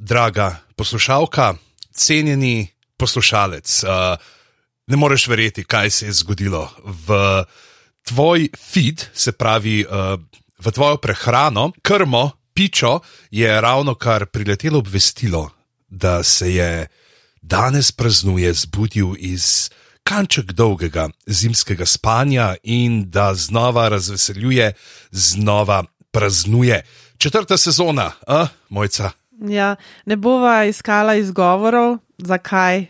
draga poslušalka, cenjeni poslušalec, uh, ne moreš verjeti, kaj se je zgodilo. V tvoj feed, se pravi uh, v tvojo prehrano, krmo, pičo, je ravno kar priletelo obvestilo, da se je danes praznuje zbudil iz kanček dolgega zimskega spanja in da znova razveseljuje, znova praznuje. Četrta sezona, a, mojca. Ja, ne bova iskala izgovorov, zakaj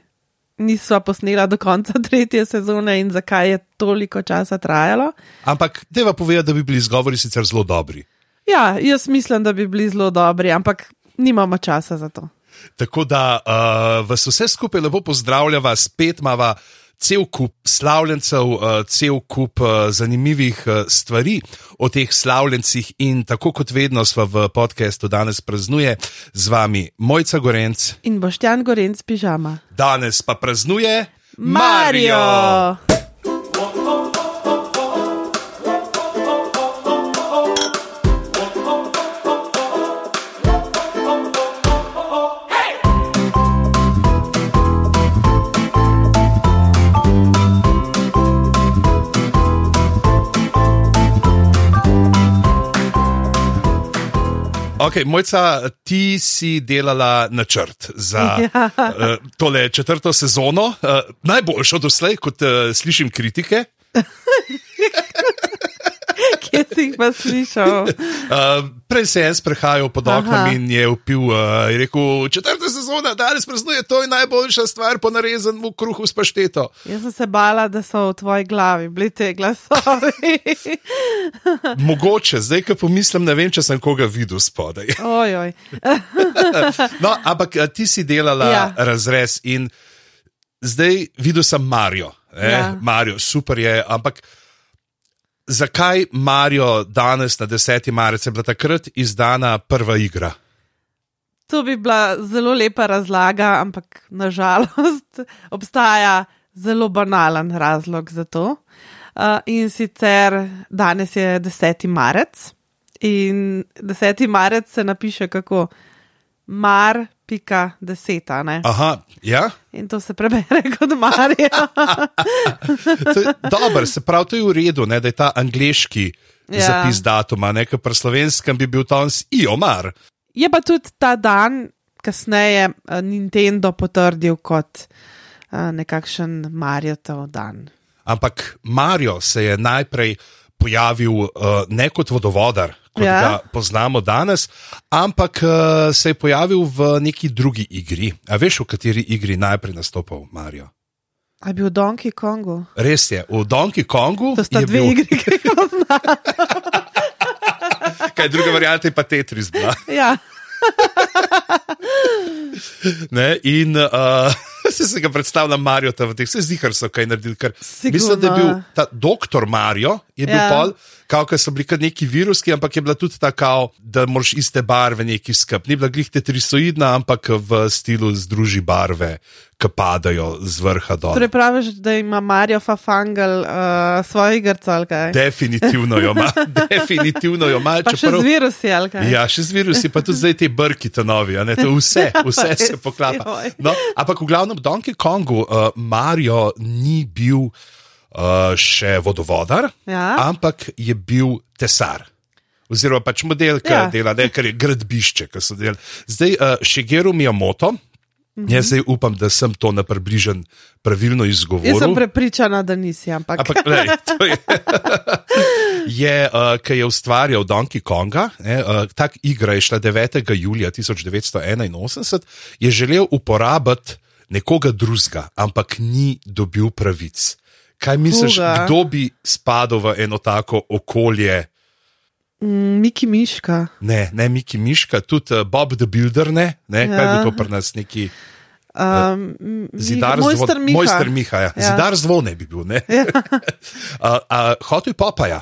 nisva posnela do konca tretje sezone in zakaj je toliko časa trajalo. Ampak deva povedati, da bi bili izgovori sicer zelo dobri. Ja, jaz mislim, da bi bili zelo dobri, ampak nimamo časa za to. Tako da uh, vas vse skupaj lepo pozdravljava, spet imamo cel kup slavljencev, uh, cel kup uh, zanimivih uh, stvari o teh slavljencih, in tako kot vedno smo v podkastu danes praznuje z vami Mojca Gorenc in Boštjan Gorenc pižama. Danes pa praznuje Marijo. Mario. Okay, Mojca, ti si delala načrt za ja. uh, tole četrto sezono, uh, najboljšo doslej, kot uh, slišim kritike. Kje si jih pa slišal? Uh, prej se je sprehajal pod oknom in je upil, uh, je rekel, četrta sezona, danes praznuje, to je najboljša stvar po narezanju kruhu s pašteto. Jaz sem se bala, da so v tvoji glavi bili te glasovi. Mogoče, zdaj, ko pomislim, ne vem, če sem koga videl spodaj. Ojoj. no, ampak ti si delala ja. razrez in zdaj videl sem Marijo. Eh? Ja. Marijo, super je, ampak zakaj Marijo danes na 10. marec je bila takrat izdana prva igra? To bi bila zelo lepa razlaga, ampak nažalost obstaja zelo banalen razlog za to. Uh, in sicer danes je 10. marec in 10. marec se napiše kako mar, pika deseta. Ne? Aha, ja. In to se prebere kot Marija. Dobro, se pravi, to je v redu, ne, da je ta angliški ja. zapis datuma, nekaj pri slovenskem bi bil tam s Iomar. Je pa tudi ta dan kasneje eh, Nintendo potrdil kot uh, nekakšen Marijo dan. Ampak Marijo se je najprej pojavil uh, ne kot vodovodar, kot ja. ga poznamo danes, ampak uh, se je pojavil v neki drugi igri. A veš, v kateri igri najprej nastopil Marijo? Je bil v Donkey Kongu? Res je, v Donkey Kongu. To sta dve bil... igri, ki jih poznam. Kaj druga varianta je pa Tetris? ja. ne, in uh, se, se ga predstavlja Marijo, da se zdi, da so kaj naredili. Mislim, da je bil ta doktor Marijo, je bil ja. pol kao, so bili kar neki viruski, ampak je bila tudi tako, da moraš iste barve neki skup. Ni bila glihte trisoidna, ampak v stilu združi barve, ki padajo z vrha dol. Torej praviš, da ima Marijo Fafangel uh, svoje igrce ali kaj? Definitivno jo ima, definitivno jo ima. Pa čeprav, še z virusi ali kaj? Ja, še z virusi, pa tudi zdaj te brki ta novi, ne, to vse, vse se poklapa. No, ampak v glavnem Donkey Kongu uh, Marijo ni bil uh, še vodovodar, ja. ampak je bil tesar. Oziroma, pač model, ki ja. dela, ne, kar je gradbišče, ki so delali. Zdaj, uh, Shigeru Miyamoto, mm -hmm. jaz zdaj upam, da sem to na približen pravilno izgovoril. Jaz sem prepričana, da nisi, ampak. ampak lej, je, je uh, ki je ustvarjal Donkey Konga, ne, uh, tak igra je šla 9. julija 1981, je želel uporabiti nekoga drugega, ampak ni dobil pravic. Kaj misliš, Koga? kdo bi spadal v eno tako okolje? Mm, Miki Miška. Ne, ne Miki Miška, tudi uh, Bob the Builder, ne, ne? Ja. kaj bi to pri nas neki. Um, zidar zvone, mojster Miha, ja. ja. zidar zvone bi bil. Ja. uh, uh, Hotel Papaja.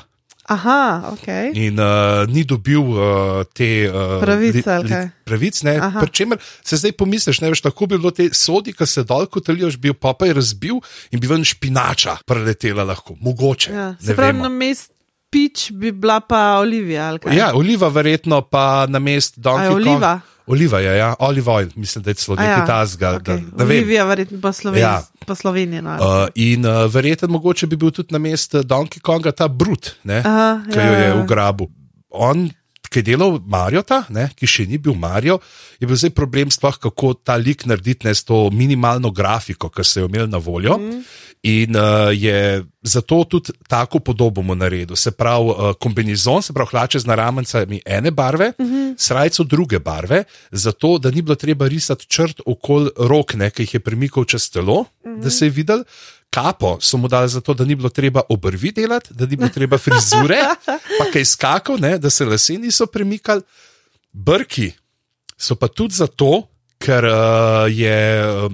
Aha, ok. In uh, ni dobil uh, te uh, pravice. Li, li, pravic, Pričemer se zdaj pomisliš, ne veš, tako bi bilo te sodi, ki se dol kotalijo, bi pa je razbil in bi ven špinača preletela lahko, mogoče. Ja, se pravi, na mest pič bi bila pa Olivija. Ja, Oliva verjetno pa na mest Donkey Kong. Oliva je, ja, olive oil, mislim, da je celo nekaj ja, tasga. okay. da-. Olivija, verjetno po Sloveniji. Ja. Po Sloveniji no. Uh, in uh, verjetno mogoče bi bil tudi na mestu Donkey Konga ta Brut, ne, Aha, ki ja, jo je ja. ugrabil. On, ki je delal Marjota, ne, ki še ni bil Marjo, je bil zdaj problem sploh, kako ta lik narediti ne, s to minimalno grafiko, ki so jo imeli na voljo. Mm. In uh, je zato tudi tako podobo mu naredil. Se pravi, uh, kombinizon, se pravi, hlače z naramencami ene barve, mm -hmm. srajco druge barve, zato da ni bilo treba risati črt okoli rok, ne, ki jih je premikal čez telo, mm -hmm. da se je videl. Kapo so mu dali zato, da ni bilo treba obrvi delati, da ni bilo treba frizure, pa kaj skakal, ne, da se lase niso premikali. Brki so pa tudi zato, ker uh, je. Uh,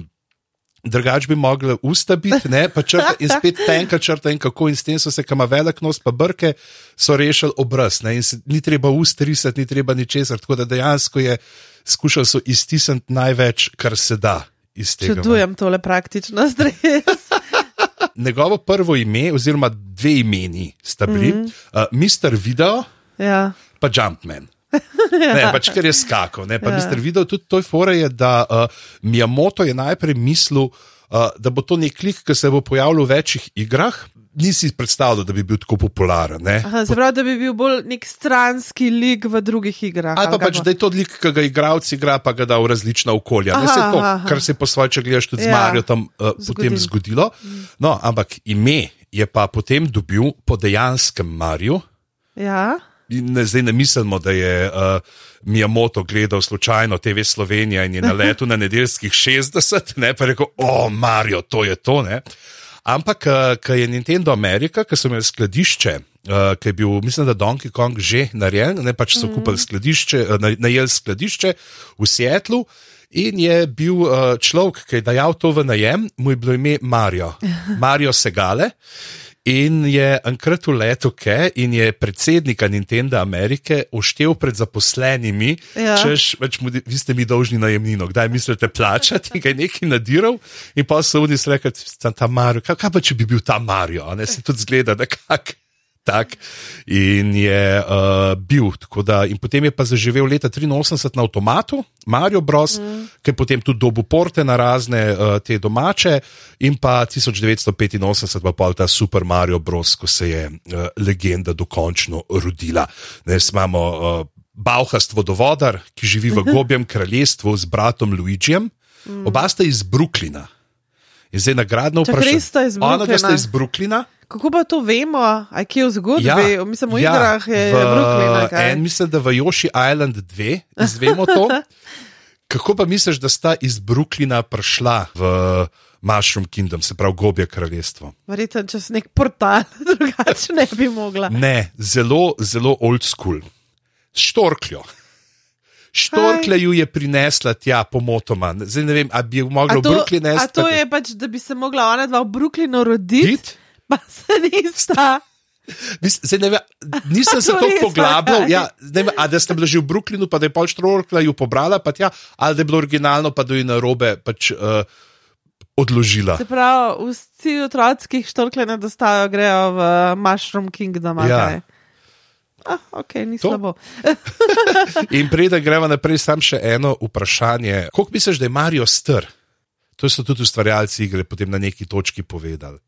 Drugač bi mogli usta biti, ne, pa črta in spet tenka črta, in kako in s tem so se, kam velik nos, pa brke, so rešili obraz. Ne, in se, ni treba ust risati, ni treba ničesar. Tako da dejansko je skušal so iztisniti največ, kar se da iz tega. Čudujem tole praktičnost, res. Njegovo prvo ime, oziroma dve imeni sta bili, mm -hmm. uh, Mr. Video Ja. pa Jumpman. Ne, pač ker je skakal. Ne, pa Ja. Mister videl tudi to fore, je, da uh, Miyamoto je najprej mislil, uh, da bo to nek lik, ki se bo pojavljal v večjih igrah. Nisi predstavljal, da bi bil tako popularen. Ne? Aha, se pravi, da bi bil bolj nek stranski lik v drugih igrah. Ali pa pač, da je to lik, ki ga igralec igra, pa ga da v različna okolja. Ne, Aha, se to, aha. kar se je po svoje, če gledaš tudi ja. z Marijo, tam uh, potem zgodilo. zgodilo. No, ampak ime je pa potem dobil po dejanskem Mariju. Ja. Ne, zdaj ne mislimo, da je uh, Miyamoto gledal slučajno TV Slovenija in je na letu na nedeljskih 60, ne pa je rekel, o, Marijo, to je to. Ne? Ampak, uh, ko je Nintendo Amerika, ki so imeli skladišče, uh, ki je bil, mislim, da Donkey Kong že narejen, ne pač so kupili skladišče, uh, naj- najeli skladišče v Seattlu. In je bil uh, človek, ki je dajal to v najem, mu je bilo ime Marijo, Marijo Segale. In je enkrat v letu, ke, in je predsednika Nintendo Amerike oštev pred zaposlenimi, Ja. češ, več mu, vi ste mi dolžni najemnino, kdaj mislite plačati, in ga je nekaj nadiral. In pa so oni rekli, da je ta Mario, kaj, kaj pa če bi bil ta Mario, ne se tudi zgleda, da kak. Tak. In je uh, bil, da, in potem je pa zaživel leta 83 na avtomatu, Mario Bros, mm. ki je potem tudi dobil porte na razne uh, te domače, in pa 1985 pa pol ta Super Mario Bros, ko se je uh, legenda dokončno rodila. Ne, imamo uh, Bauhast vodovodar, ki živi v gobjem kraljestvu z bratom Luigijem, mm. oba sta iz Brooklyna. In zdaj nagradno vprašanje. Ona sta Brooklyna? iz Brooklyna. Kako pa to vemo, a kje v zgodbi? Ja, Mislim, v igrah je v, Brooklyn. En, mislim, da v Yoshi Island 2 izvemo to. Kako pa misliš, da sta iz Brooklyna prišla v Mushroom Kingdom, se pravi Gobje kraljestvo? Verjetno čez nek portal, drugače ne bi mogla. Ne, zelo, zelo old school. Štorkljo. Štorklja ju je prinesla tja pomotoma. Zdaj ne vem, ali bi jo mogla A v to, Brooklyn a nesti. to je pač, da bi se mogla ona dva v Brooklynu roditi, It? Pa se nista. Zdaj, ne vem, nisem se tako poglabljal, ja, ne vem, a da ste bili že v Brooklynu, pa da je pač Štorkla ju pobrala, pa tja, ali da je bilo originalno, pa da je na robe pač, uh, odložila. Se pravi, vsi otroci, ki jih štorkle ne dostajajo, grejo v Mushroom Kingdom. Ja. Ah, ok, ni To? slabo. In preden gremo naprej, sam še eno vprašanje. Koliko misliš, da je Mario str? To so tudi ustvarjalci igre potem na neki točki povedali.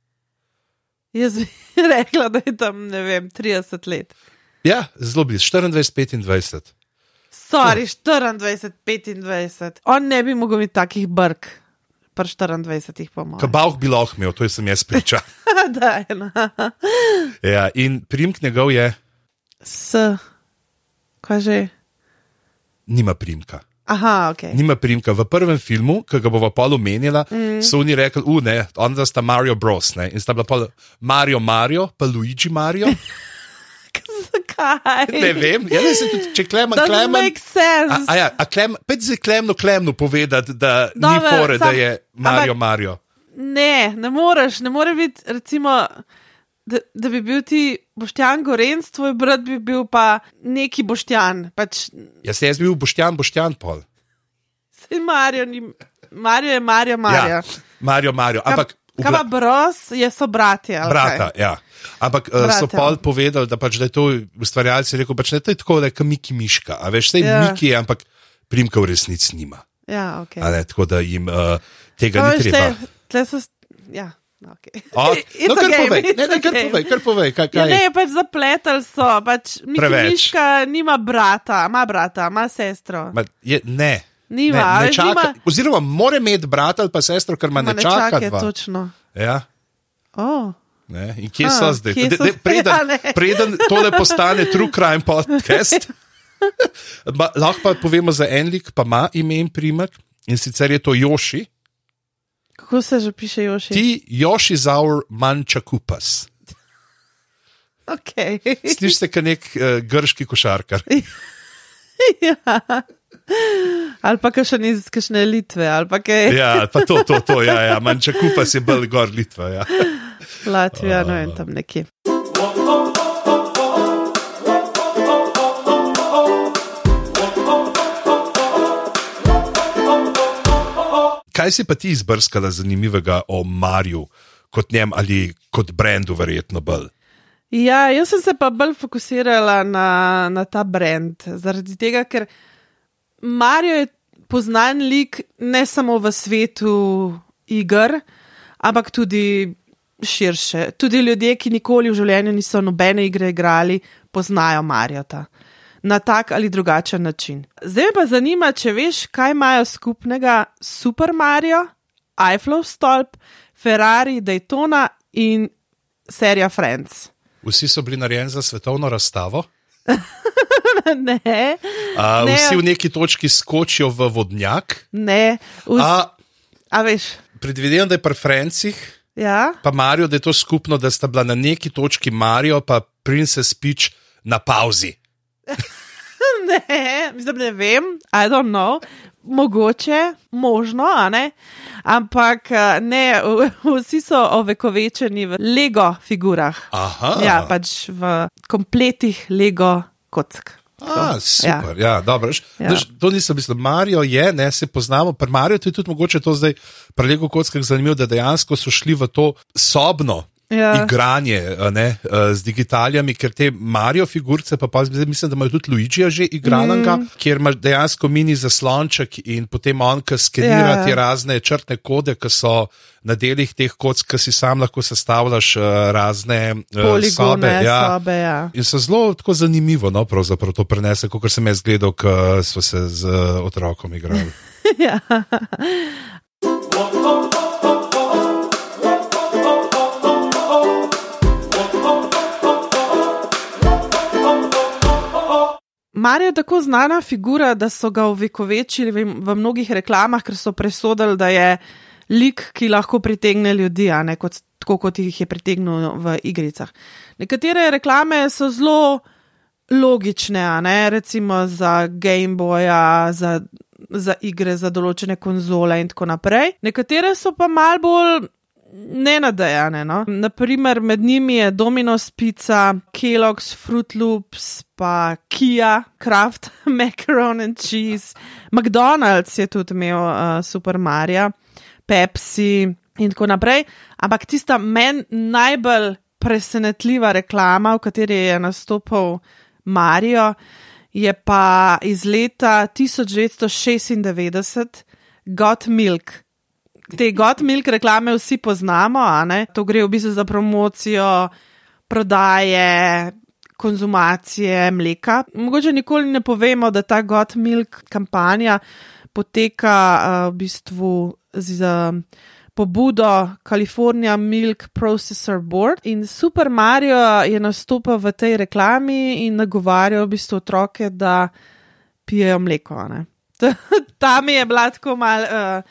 Jaz bi rekla, da je tam, ne vem, 30 let. Ja, zelo blizu, 24-25. Sorry, 24, 25. On ne bi mogel imeti takih brk, pri 24, po mojem. Kabauh bi lahko imel, to sem jaz priča. da, ena. Ja, in primk njegov je, S, kaj že? nima primka. Aha, ok. Nima primka. V prvem filmu, ki ga bomo pol omenila, mm. so oni rekli, u ne, onda sta Mario Bros. Ne? In sta bila pol Mario Mario, pa Luigi Mario. Zakaj? Ne vem, ja, ne, tudi, če klemen, Doesn't klemen. make sense. A, a ja, a klem, pet zdaj klemno, klemno povedati, da ni Dober, fore, da sam- je Mario ampak- Mario. Ne, ne moreš, ne more biti, recimo, da, da bi bil ti Boštjan Gorenc, tvoj brat bi bil pa neki Boštjan. Pač Jaz, jaz bil Boštjan, Boštjan pol. se Marijo, ni, Marijo je Marijo, Marijo. Ja, Mario, Mario. Ampak, Kaj pa Bros, je so bratje. ali brata, kaj? ja. Ampak uh, so Brata. pol povedali, da, pač, da je to ustvarjalci rekel, pač, da je to tako, da je kot Miki Miška. A veš, sej Ja. Miki je, ampak primka v resnici nima. Ja, okay. Ne, tako da jim uh, tega Samo ni veš, treba. te- tle so Ja, okay. A, no, kar game, povej, ne, ne, kar game. povej, kar povej, kaj, Ja, kaj ne, pač zapletali so. Pač. Miška nima brata, ima brata, ima sestro. Ma, je, ne. Nima, ne, ne čaka, nima- oziroma, mora imeti brata ali pa sestro, ker ima Ma ne čaka. je točno. Ja, Oh. ne, in kje so zdaj? kje De, so de, zdaj? preden, Ja, preden tole postane True Crime podcast, ma, lahko pa povemo za en lik, pa ima ime in primek in sicer je to Joši. Kako se že piše, Joši? Ti Joši Zaur Mančakupas. Okay. Slišiš se kot nek uh, grški košarkar. ja. Ali pa še iz kakšne Litve, kaj Ja, pa to, to, to, ja, ja. Mančakupas je bolj gor Litva. Ja. Latvija, no in tam nekje. Kaj si pa ti izbrskala zanimivega o Marju, kot njem ali kot brendu, verjetno bolj? Ja, jaz sem se pa bolj fokusirala na, na ta brand. Zaradi tega, ker Marijo je poznan lik ne samo v svetu iger, ampak tudi širše. Tudi ljudje, ki nikoli v življenju niso nobene igre igrali, poznajo Marjota na tak ali drugačen način. Zdaj me pa zanima, če veš, kaj imajo skupnega Super Mario, Eiffel stolp, Ferrari, Daytona in serija Friends. Vsi so bili narejeni za svetovno razstavo, ne, a, Ne. vsi v neki točki skočijo v vodnjak. ne, vz, a, A, veš. predvidevam, da je pri Francih, Ja, pa Marijo, da je to skupno, da sta bila na neki točki Marijo, pa Princess Peach na pauzi. ne, mislim, ne vem, I don't know, mogoče, možno, a ne. Ampak a, ne, vsi so ovekovečeni v Lego figurah. Aha, Ja, pač v kompletih Lego kock. A, super, ja, ja dobro. Ja. veš, To nisem mislil. Marijo je, ne se poznamo. Pri Mariju je tudi mogoče to zdaj pri Lego kockah zanimivo, da dejansko so šli v to sobno. Ja. Igranje ne, z digitalijami, ker te Marijo figurice, pa, pa zdaj mislim, da imajo tudi Luigija že igranega, mm. kjer imaš dejansko mini zaslonček in potem on, ki skenira Ja. te razne črtne kode, ki so na delih teh kock, ki si sam lahko sestavljaš razne Poligone, sobe. Ja. sobe, ja. In so zelo tako zanimivo, no, pravzaprav to prenese, kot sem jaz gledal, ko so se z otrokom igrali. ja. Marijo je tako znana figura, da so ga ovekovečili v, mnogih reklamah, ker so presodili, da je lik, ki lahko pritegne ljudi, a ne kot, tako kot jih je pritegnil v igricah. Nekatere reklame so zelo logične, ne recimo za Game Boya, za, za igre, za določene konzole in tako naprej. Nekatere so pa mal bolj nenadejane. No? Naprimer, med njimi je Domino's Pizza, Kellogg's Fruit Loops, pa Kia, Kraft, Macaron and Cheese, McDonald's je tudi imel uh, Super Mario, Pepsi in tako naprej. Ampak tista meni najbolj presenetljiva reklama, v kateri je nastopil Mario, je pa iz leta 1996, Got Milk. Te Got Milk reklame vsi poznamo? To gre v bistvu za promocijo prodaje, konzumacije mleka. Mogoče nikoli ne povemo, da ta Got Milk kampanja poteka uh, v bistvu z uh, pobudo California Milk Processor Board in Super Mario je nastopil v tej reklami in nagovarjal v bistvu otroke, da pijejo mleko. ne. Tam je bila tako mal. Uh,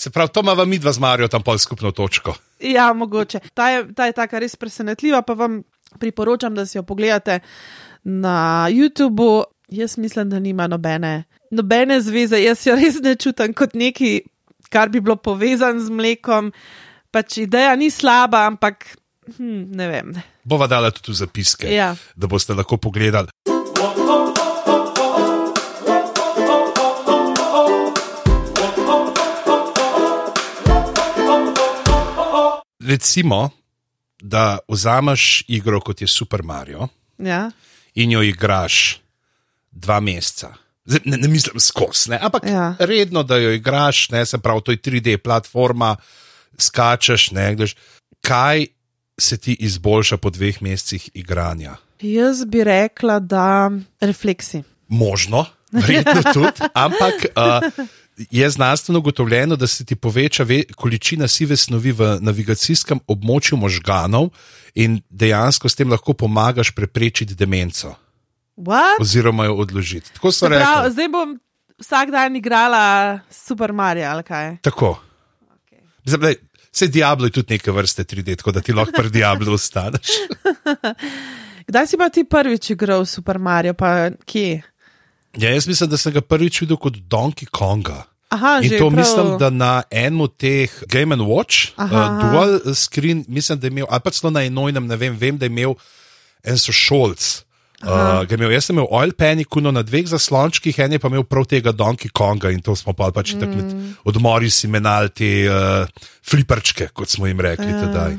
Se pravi, to ima mi dva z Marijo tam pol skupno točko. Ja, mogoče. Ta je, ta je taka res presenetljiva, pa vam priporočam, da si jo pogledate na YouTubu. Jaz mislim, da nima nobene, nobene zveze. Jaz jo res ne čutim kot nekaj, kar bi bilo povezano z mlekom. Pač ideja ni slaba, ampak hm, ne vem. Bova dala tudi zapiske, Ja. da boste lahko pogledali. Recimo, da vzameš igro kot je Super Mario Ja, in jo igraš dva meseca, Zdaj, ne, ne mislim skozi, ampak Ja. redno, da jo igraš, ne, se pravi, to je 3D platforma, skačeš, ne, gledaš. Kaj se ti izboljša po dveh mesecih igranja? Jaz bi rekla, da refleksi. Možno, verjetno tudi, ampak uh, je znanstveno ugotovljeno, da se ti poveča ve, količina sive snovi v navigacijskem območju možganov in dejansko s tem lahko pomagaš preprečiti demenco What? oziroma jo odložiti. Tako so rekli. zdaj bom vsak dan igrala Super Mario ali kaj. Tako. Zdaj, lej, Vse Diablo je tudi neke vrste 3D, tako da ti lahko pri Diablu ostaneš. Kdaj si pa ti prvič igral Super Mario, pa kje? Ja, jaz mislim, da sem ga prvič videl kot Donkey Konga. Aha, In to prav... mislim, da na enem od teh Game Watch, Aha, uh, aha. dual screen, mislim, da je imel, ali pa celo na enojnem, ne vem, vem, da je imel en sošolc. Uh, je imel, jaz sem imel oil penikuno na dveh zaslončkih, en je pa imel prav tega Donkey Konga in to smo pa pač mm. tako med odmori si menali te uh, fliperčke, kot smo jim rekli tedaj.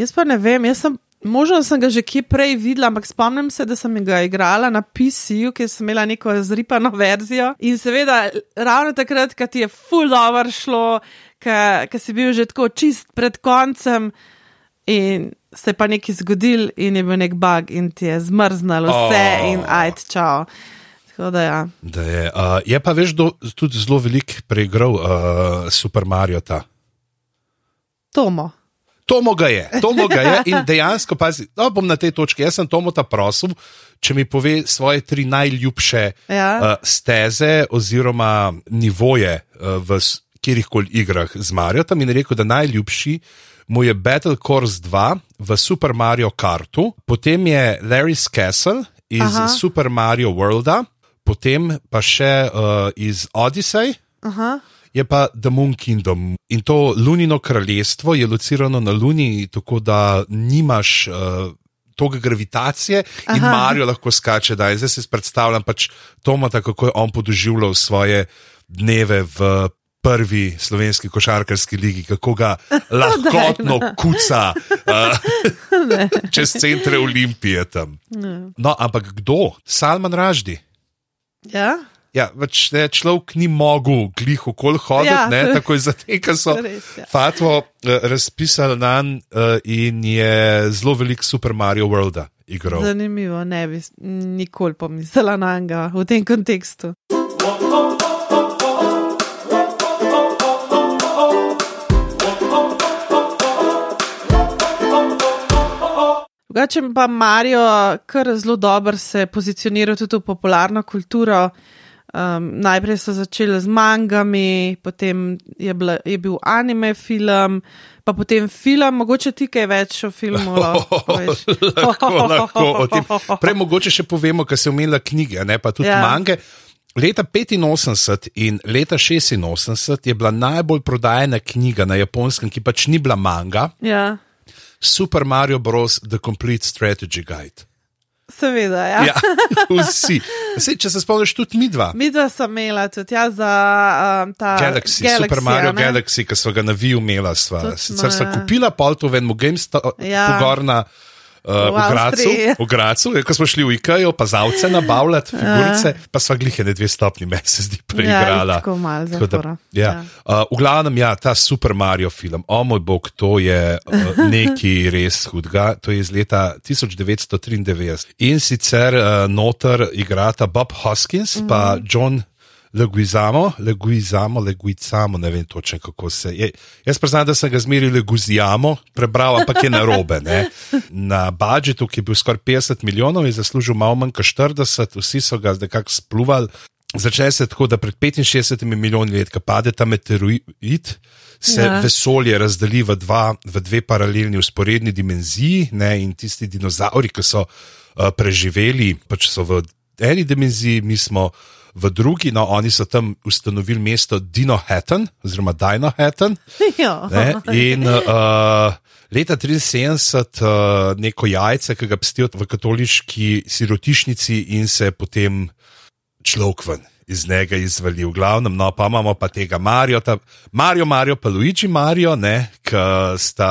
Jaz pa ne vem, jaz sem. Možno sem ga že kje prej videla, ampak spomnim se, da sem ga igrala na PC-ju, ki sem imela neko zripano verzijo. In seveda, ravno takrat, ko ti je full dobro šlo, ko si bil že tako čist pred koncem, in se je pa nekaj zgodil, in je bil nek bug, in ti je zmrznalo vse, Oh. in ajt, čau. Tako da ja. Da je, uh, je pa veš, do, tudi zelo velik preigral uh, Super Mario. Ta. Tomo. Tomo ga je, Tomo ga je in dejansko, pazi, no, bom na tej točki. Jaz sem Tomo ta prosil, če mi pove svoje tri najljubše Ja. uh, steze oziroma nivoje uh, v kjerkoli igrah z Mario. Tam je rekel, da najljubši mu je Battle Course 2 v Super Mario Kartu, potem je Larry's Castle iz. Aha. Super Mario Worlda, potem pa še uh, iz Odyssey Aha. Je pa The Moon Kingdom. In to Lunino kraljestvo je locirano na Luni, tako da nimaš. Uh, Toga gravitacije in Aha. Marijo lahko skače. Da. In Zdaj si predstavljam pač Tomata, kako je on podoživljal svoje dneve v prvi slovenski košarkarski ligi, kako ga lahkotno kuca uh, čez centre Olimpije tam. No, ampak kdo? Salman Raždi. Ja, Ja, več ne, človek ni mogel glih okoli hoditi, Ja. ja. tako je zato, ker so Res, ja. Fatvo uh, razpisali na njega uh, in je zelo velik Super Mario Worlda igral. zanimivo, ne bi nikoli pomislila na njega v tem kontekstu. Drugače pa Mario kar zelo dobro se pozicionira tudi v popularno kulturo. Um, najprej so začeli z mangami, potem je, bila, je bil anime film, pa potem film, mogoče ti kaj več o filmu. lahko lahko, lahko o tem. Prej mogoče še povemo, ker se omenila knjige, ne pa tudi ja. mange. Leta 85 in leta 86 je bila najbolj prodajena knjiga na japonskem, ki pač ni bila manga, Ja, Super Mario Bros. The Complete Strategy Guide. Seveda. Ja. Ja, vsi. Sej, če se spomniš, tudi mi dva. Mi dva sem imela tudi ja, za um, ta Galaxy, Galaxy Super Mario a ne? Galaxy, ki so ga na Viju imela. Sicer sem ja. kupila pol to v enem GameStop, Ja. pogorna. Uh, V v, Gracu, v Gracu, ja, ko smo šli v IKEA, pa za ovce nabavljati, figurice, pa sva glih ne dve stopni, meni se zdi preigrala. Ja, tako malo Tako da, ja. Ja. Uh, v glavnem, ja, ta Super Mario film, o moj bog, to je uh, nekaj res hudega. To je iz leta 1993. In sicer uh, noter igrata Bob Hoskins in mm. pa John. Leguizamo, leguizamo, leguizamo, ne vem točno kako se je. Jaz priznam, da sem ga zmeril leguzijamo, prebral, ampak je narobe. Ne. Na budžetu, ki je bil skoraj 50 milijonov, je zaslužil malo manj kot 40, vsi so ga nekako spluvali. Začne se tako, da pred 65 milijoni let, ko pade ta meteorit, se Ja. ja. vesolje razdeli v, dva, v dve paralelni usporedni dimenziji, ne, in tisti dinozauri, ki so uh, preživeli, pač so v eni dimenziji, mi smo v drugi, no, oni so tam ustanovili mesto Dinohattan, oziroma Dinohattan. Ja. Ne, in uh, leta 73 uh, neko jajce, ki ga pstijo v katoliški sirotišnici in se potem človek ven iz njega izvali. V glavnem, no, pa imamo pa tega Mario, ta, Mario, Mario, pa Luigi Mario, ki sta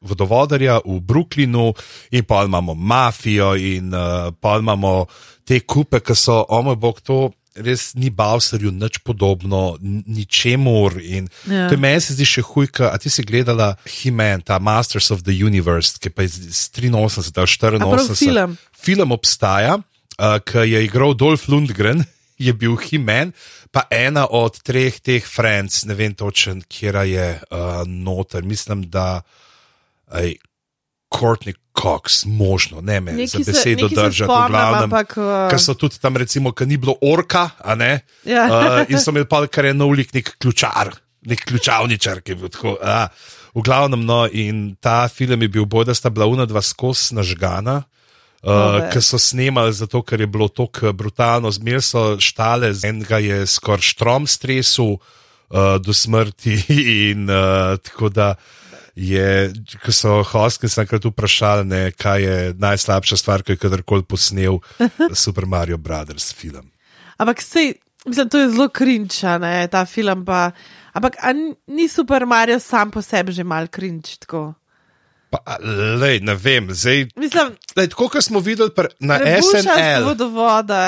vodovodarja v Brooklynu, in pa imamo mafijo, in uh, pa imamo te kupe, ki so, o moj bog, to res ni Bowserju nič podobno, ničemur. Ja. To je meni se zdi še hujka. A ti si gledala He-Man, ta Masters of the Universe, ki pa je iz 83 ali 84. Film. film obstaja, uh, ki je igral Dolph Lundgren, je bil He-Man. Pa ena od treh teh friends, ne vem točen, kje je uh, noter, mislim, da je Courtney Cox, možno, ne me neki za besedo držati, v glavnem. Ampak, uh... Ker so tudi tam, recimo, ki ni bilo orka, ja. uh, in so imeli pa kar je nov lik, nek ključar, nek ključavničar, ki je bil tako. Uh, v glavnem, no, in ta film je bil bolj, da sta bila una dva skos nažgana. Uh, Ki so snemali zato, ker je bilo tako brutalno, zmeraj so štale, z enega je skoraj štrom stresu uh, do smrti. In, uh, tako da uh, je, ko so Hoskinsa enkrat vprašali, ne, kaj je najslabša stvar, ki je kadarkoli posnel Super Mario Brothers film. Ampak sej, mislim, to je zelo krinča, ne, ta film pa. Ampak ni Super Mario sam po sebi že mal krinč tako. Pa, lej, ne vem, zdaj. Mislim, lej, tako kot smo videli na SNL.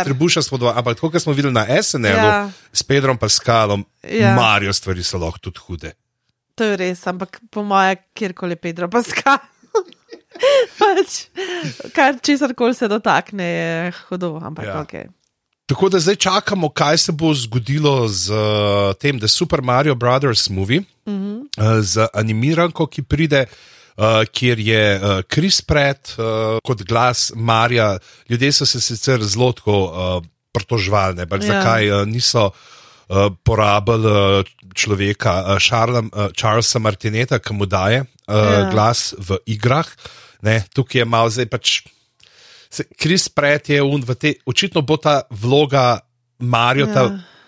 Trebuša s vodovod, ampak tako kot smo videli na SNL ja. s Pedrom Pascalom, ja. Mario stvari so lahko tudi hude. To je res, ampak po moje, kjerkoli Pedro Paska. pač, kar česar koli se dotakne, je hudo, ampak ja. ok. Tako da zdaj čakamo, kaj se bo zgodilo z uh, tem, da je Super Mario Brothers movie, uh -huh. uh, z animiranko, ki pride, uh, kjer je uh, Chris Pratt uh, kot glas Marija. Ljudje so se sicer zelo uh, pritožvali, ja. zakaj uh, niso. Uh, porabili uh, človeka, uh, Charlesa, uh, Charlesa Martineta, ki mu daje uh, ja. glas v igrah. Ne, tukaj je malo zdaj pač. Kris Pret je un, te, očitno bo ta vloga Mario ja.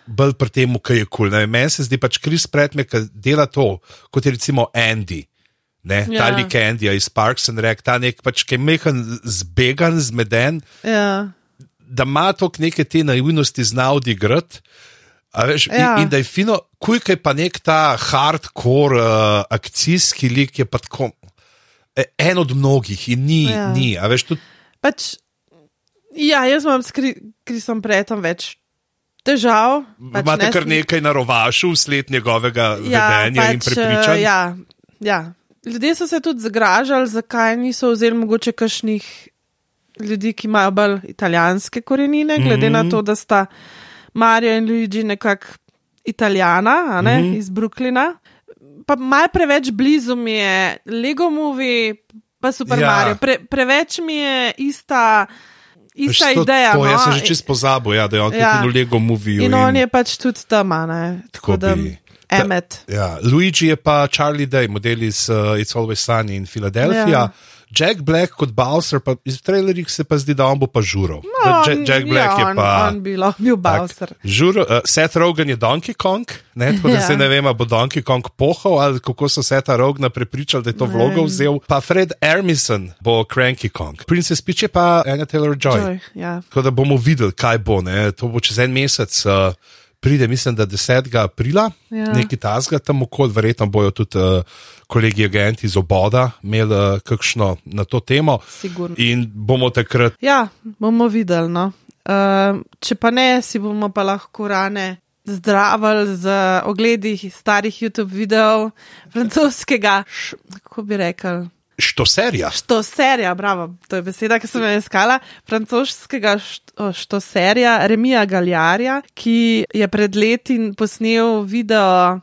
bolj pri tem, kaj je kul. Cool. Meni se zdi pač Kris Pret, ki dela to, kot je recimo Andy. Ne, ja. Ta lik Andy iz Parks and Rec, ta nek pač, ki je mehen, zbegan, zmeden. Ja. Da ima to neke te naivnosti znal odigrati. Veš, ja. in, in da je fino, kuj je pa nek ta hardcore uh, akcijski lik, je pa tako e, en od mnogih in ni. Ja. ni veš, tudi... pač, ja, jaz imam s Krisom Pretom več. Težav. Pač Imate ne kar nekaj na rovašu, sled njegovega ja, vedenja pač, in prepričanja. Ja, ja. Ljudje so se tudi zgražali, zakaj niso vzeli mogoče kakšnih ljudi, ki imajo bolj italijanske korenine, glede mm -hmm. na mhm. to, da sta. Mario in Luigi, nekako italijana, ne, mm -hmm. iz Brooklyna. Pa malo preveč blizu mi je Lego Movie, pa Super ja. Mario. Pre, preveč mi je ista. Ista to, ideja. To, no? Jaz sem že čisto pozabil, ja, da je on ja. tudi v Lego Movie. In, in on je pač tudi tam, ne. Tako da. Emmet. Ja. Luigi je pa Charlie Day, model iz uh, It's Always Sunny in Philadelphia. Ja. Jack Black kot Bowser, pa iz trailerjev se pa zdi, da on bo pa žural. No, Jack, Jack Black ja, je pa. On, on bi bil Bowser. Žuro, uh, Seth Rogen je Donkey Kong, ne, tako da ja. se ne vem, bo Donkey Kong pohal ali kako so Seth Rogna prepričali, da je to vlogo vzel. Pa Fred Armisen bo Cranky Kong. Princess Peach je pa Anna Taylor Joy. Joy ja. Tako da bomo videli, kaj bo, ne. to bo čez en mesec. Uh, pride, mislim, da 10. aprila, ja. nekaj tasga tam okoli, verjetno bojo tudi uh, kolegi agenti iz oboda imeli uh, kakšno na to temo. Sigurno. In bomo takrat. Ja, bomo videli. No. Uh, če pa ne, si bomo pa lahko rane. Zdravili z ogledi starih YouTube videov, francoskega, kako bi rekel, Štoserja. Štoserja, bravo, to je beseda, ki sem jo iskala. Francoskega štoserja, Remija Galjarja, ki je pred leti posnel video,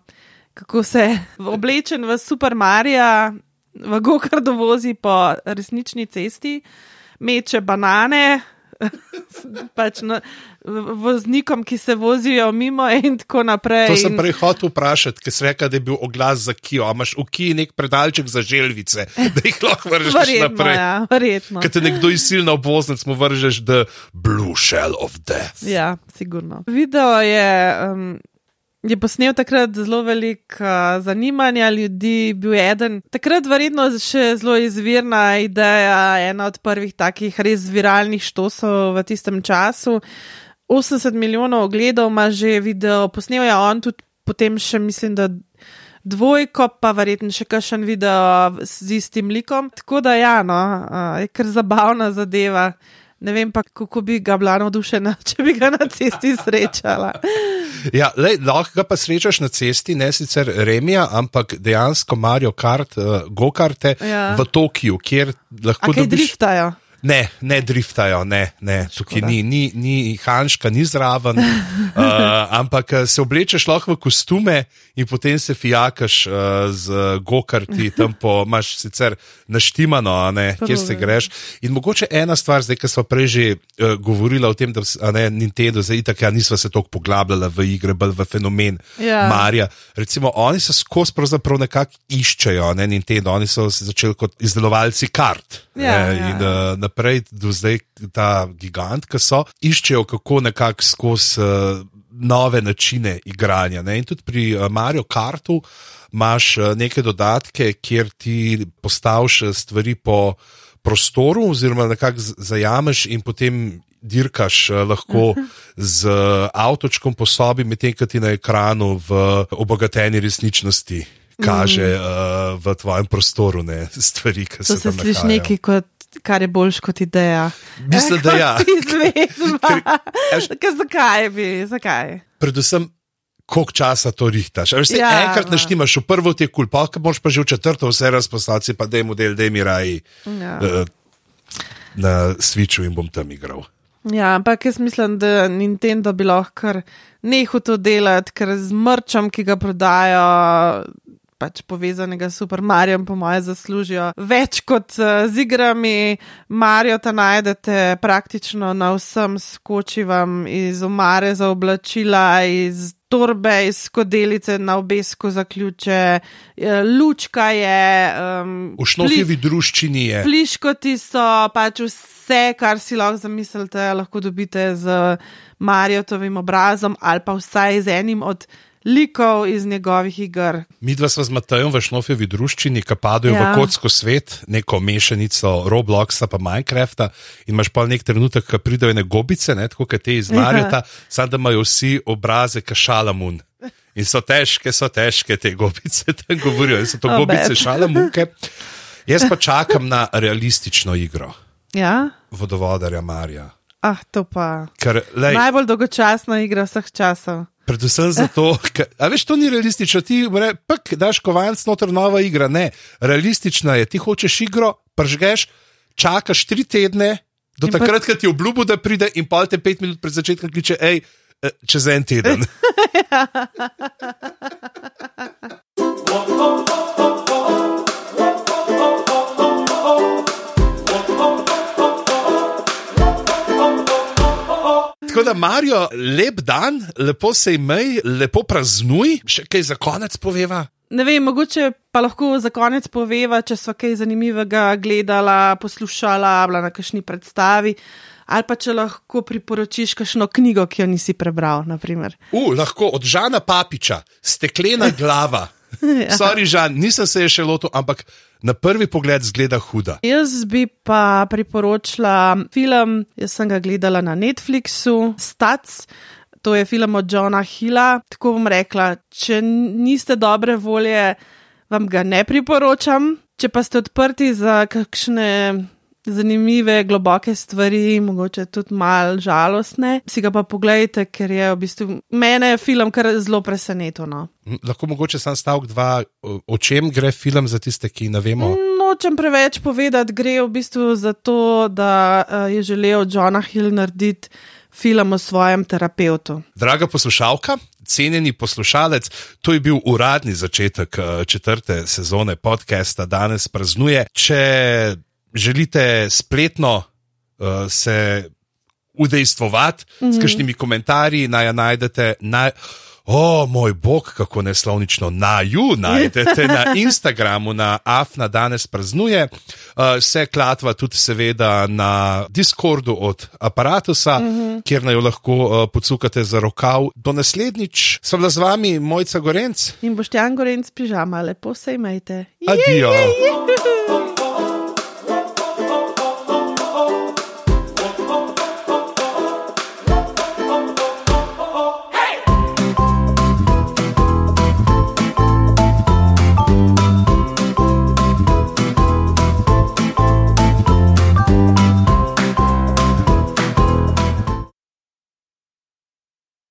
kako se oblečen v Super Mario, v Gokardu vozi po resnični cesti, meče banane, pač na, voznikom, ki se vozijo mimo, in tako naprej. To sem prej hotel vprašati, ker si rekel, da je bil oglas za Kijo. Imáš v Kiji nek predalček za želvice, da jih lahko vržeš verjetno, naprej. Ja, verjetno. Ker te nekdo izsilno obvoznec mu vržeš, the blue shell of death. Ja, sigurno. Video je. Um, je posnel takrat zelo veliko uh, zanimanja ljudi, bil je eden. Takrat verjetno še zelo izvirna ideja, ena od prvih takih res viralnih štosov v tistem času. 80 milijonov ogledov ima že video, posnel je on tudi potem še mislim, da dvojko, pa verjetno še kakšen video z istim likom. Tako da ja, no, je kar zabavna zadeva. Ne vem pa, kako bi ga bila navdušena, če bi ga na cesti srečala. Ja, lej, lahko ga pa srečaš na cesti, ne sicer Remija, ampak dejansko Mario Kart, uh, go-karte ja. v Tokiu, kjer lahko. Kaj dobiš... driftajo? Ne, ne driftajo, ne, ne. tukaj ni, ni, ni Hanška, ni zraven, uh, ampak se oblečeš lahko v kostume in potem se fijakaš uh, z gokarti, tam po, imaš sicer naštimano, ne, kjer se greš. In mogoče ena stvar, zdaj, ki smo prej že uh, govorili o tem, da ne, Nintendo, zdaj itak, ja, nismo se toliko poglabljali v igre, bolj v fenomen ja. Marija. Recimo, oni se skozi pravzaprav nekako iščejo, ne Nintendo, oni so se začeli kot izdelovalci kart. Ja, ne, ja. in, uh, naprej, do zdaj ta gigant, ki so, iščejo kako nekako skozi uh, nove načine igranja. Ne? In tudi pri uh, Mario Kartu imaš uh, neke dodatke, kjer ti postaviš stvari po prostoru, oziroma nekako zajameš in potem. Dirkaš lahko z avtočkom po sobi, medtem ko ti na ekranu v obogateni resničnosti kaže mm. uh, v tvojem prostoru ne, stvari, ki se tam. To se sliši nekaj kot kar je boljš kot ideja. Mislim, da ja. Ker, zakaj bi? Zakaj? Predvsem, koliko časa to rihtaš. Veš, Ja, enkrat no. naštimaš v prvo ti je kul, pa moš pa že v četrto vse razposlati, pa da je model, da je mi raj Ja. uh, na switchu in bom tam igral. Ja, ampak jaz mislim, da Nintendo bi lahko kar nehal to delati, ker z mrčem, ki ga prodajo, pač povezanega s Super Marijem, po moje, zaslužijo več kot uh, z igrami. Marijo ta najdete praktično na vsem, skoči vam iz omare za oblačila, iz torbe, iz skodelice na obesko za ključe, eh, lučka je. Um, V šnofjevi druščini je. Pliškoti so pač vse, kar si lahko zamislite, lahko dobite z Marijotovim obrazom ali pa vsaj z enim od likov iz njegovih iger. Mi dva smo z Matejem v šnofjevi druščini, ki padajo ja. V kocko svet, neko mešanico Robloxa pa Minecrafta in imaš pa nek trenutek, ko pridejo ene gobice, ne, tako kot te iz Marjota, ja. samo da imajo vsi obraze kašalamun. In so težke, so težke te gobice, tam govorijo, in so to Oh, gobice šalamunke. Jaz pa čakam na realistično igro Ja, vodovodarja Marija. ah, to pa. Ker, lej, Najbolj dolgočasna igra vseh časov. Predvsem zato, ker, a veš, to ni realistično. Ti re, pek, daš kovanc, noter nova igra. Ne, realistična je. Ti hočeš igro, pržgeš, čakaš tri tedne, do In pa- takrat, ko ti obljubo, da pride, in pol te pet minut pred začetkom kliče, hej, eh, čez en teden. Tako da, Marijo, lep dan, lepo se imej, lepo praznuj, še kaj za konec poveva. Ne vem, mogoče pa lahko za konec poveva, če so kaj zanimivega gledala, poslušala, bila na kakšni predstavi, ali pa če lahko priporočiš kakšno knjigo, ki jo nisi prebral. naprimer. U, lahko od Žana Papiča, steklena glava. Ja. Sorry, Žan, nisem se je še lotil, ampak na prvi pogled zgleda huda. Jaz bi pa priporočila film, jaz sem ga gledala na Netflixu, Stats. To je film od Johna Hilla. Tako bom rekla, če niste dobre volje, vam ga ne priporočam. Če pa ste odprti za kakšne zanimive, globoke stvari, mogoče tudi mal žalostne, si ga pa pogledajte, ker je v bistvu mene film kar zelo presenetil. No. Hm, Lahko mogoče sam stavek dva, o čem gre film za tiste, ki ne vemo. Nočem preveč povedati, gre v bistvu za to, da uh, je želel Johna Hill narediti film o svojem terapeutu. Draga poslušalka, cenjeni poslušalec, to je bil uradni začetek eh, četrte sezone podcasta, danes praznuje. Če želite spletno uh, se udejstvovati mm -hmm. s kakšnimi komentarji, naj najdete na. O, moj bog, kako neslovnično, na ju najdete na Instagramu, na Afna danes praznuje. Uh, Vse klatva tudi, seveda, na Discordu od aparata, mm -hmm. kjer naj jo lahko uh, pocukate za rokav. Do naslednjič, sem bila z vami, mojca Gorenc. In boš Jan Gorenc pižama, lepo se imejte. Adijo. Juhu.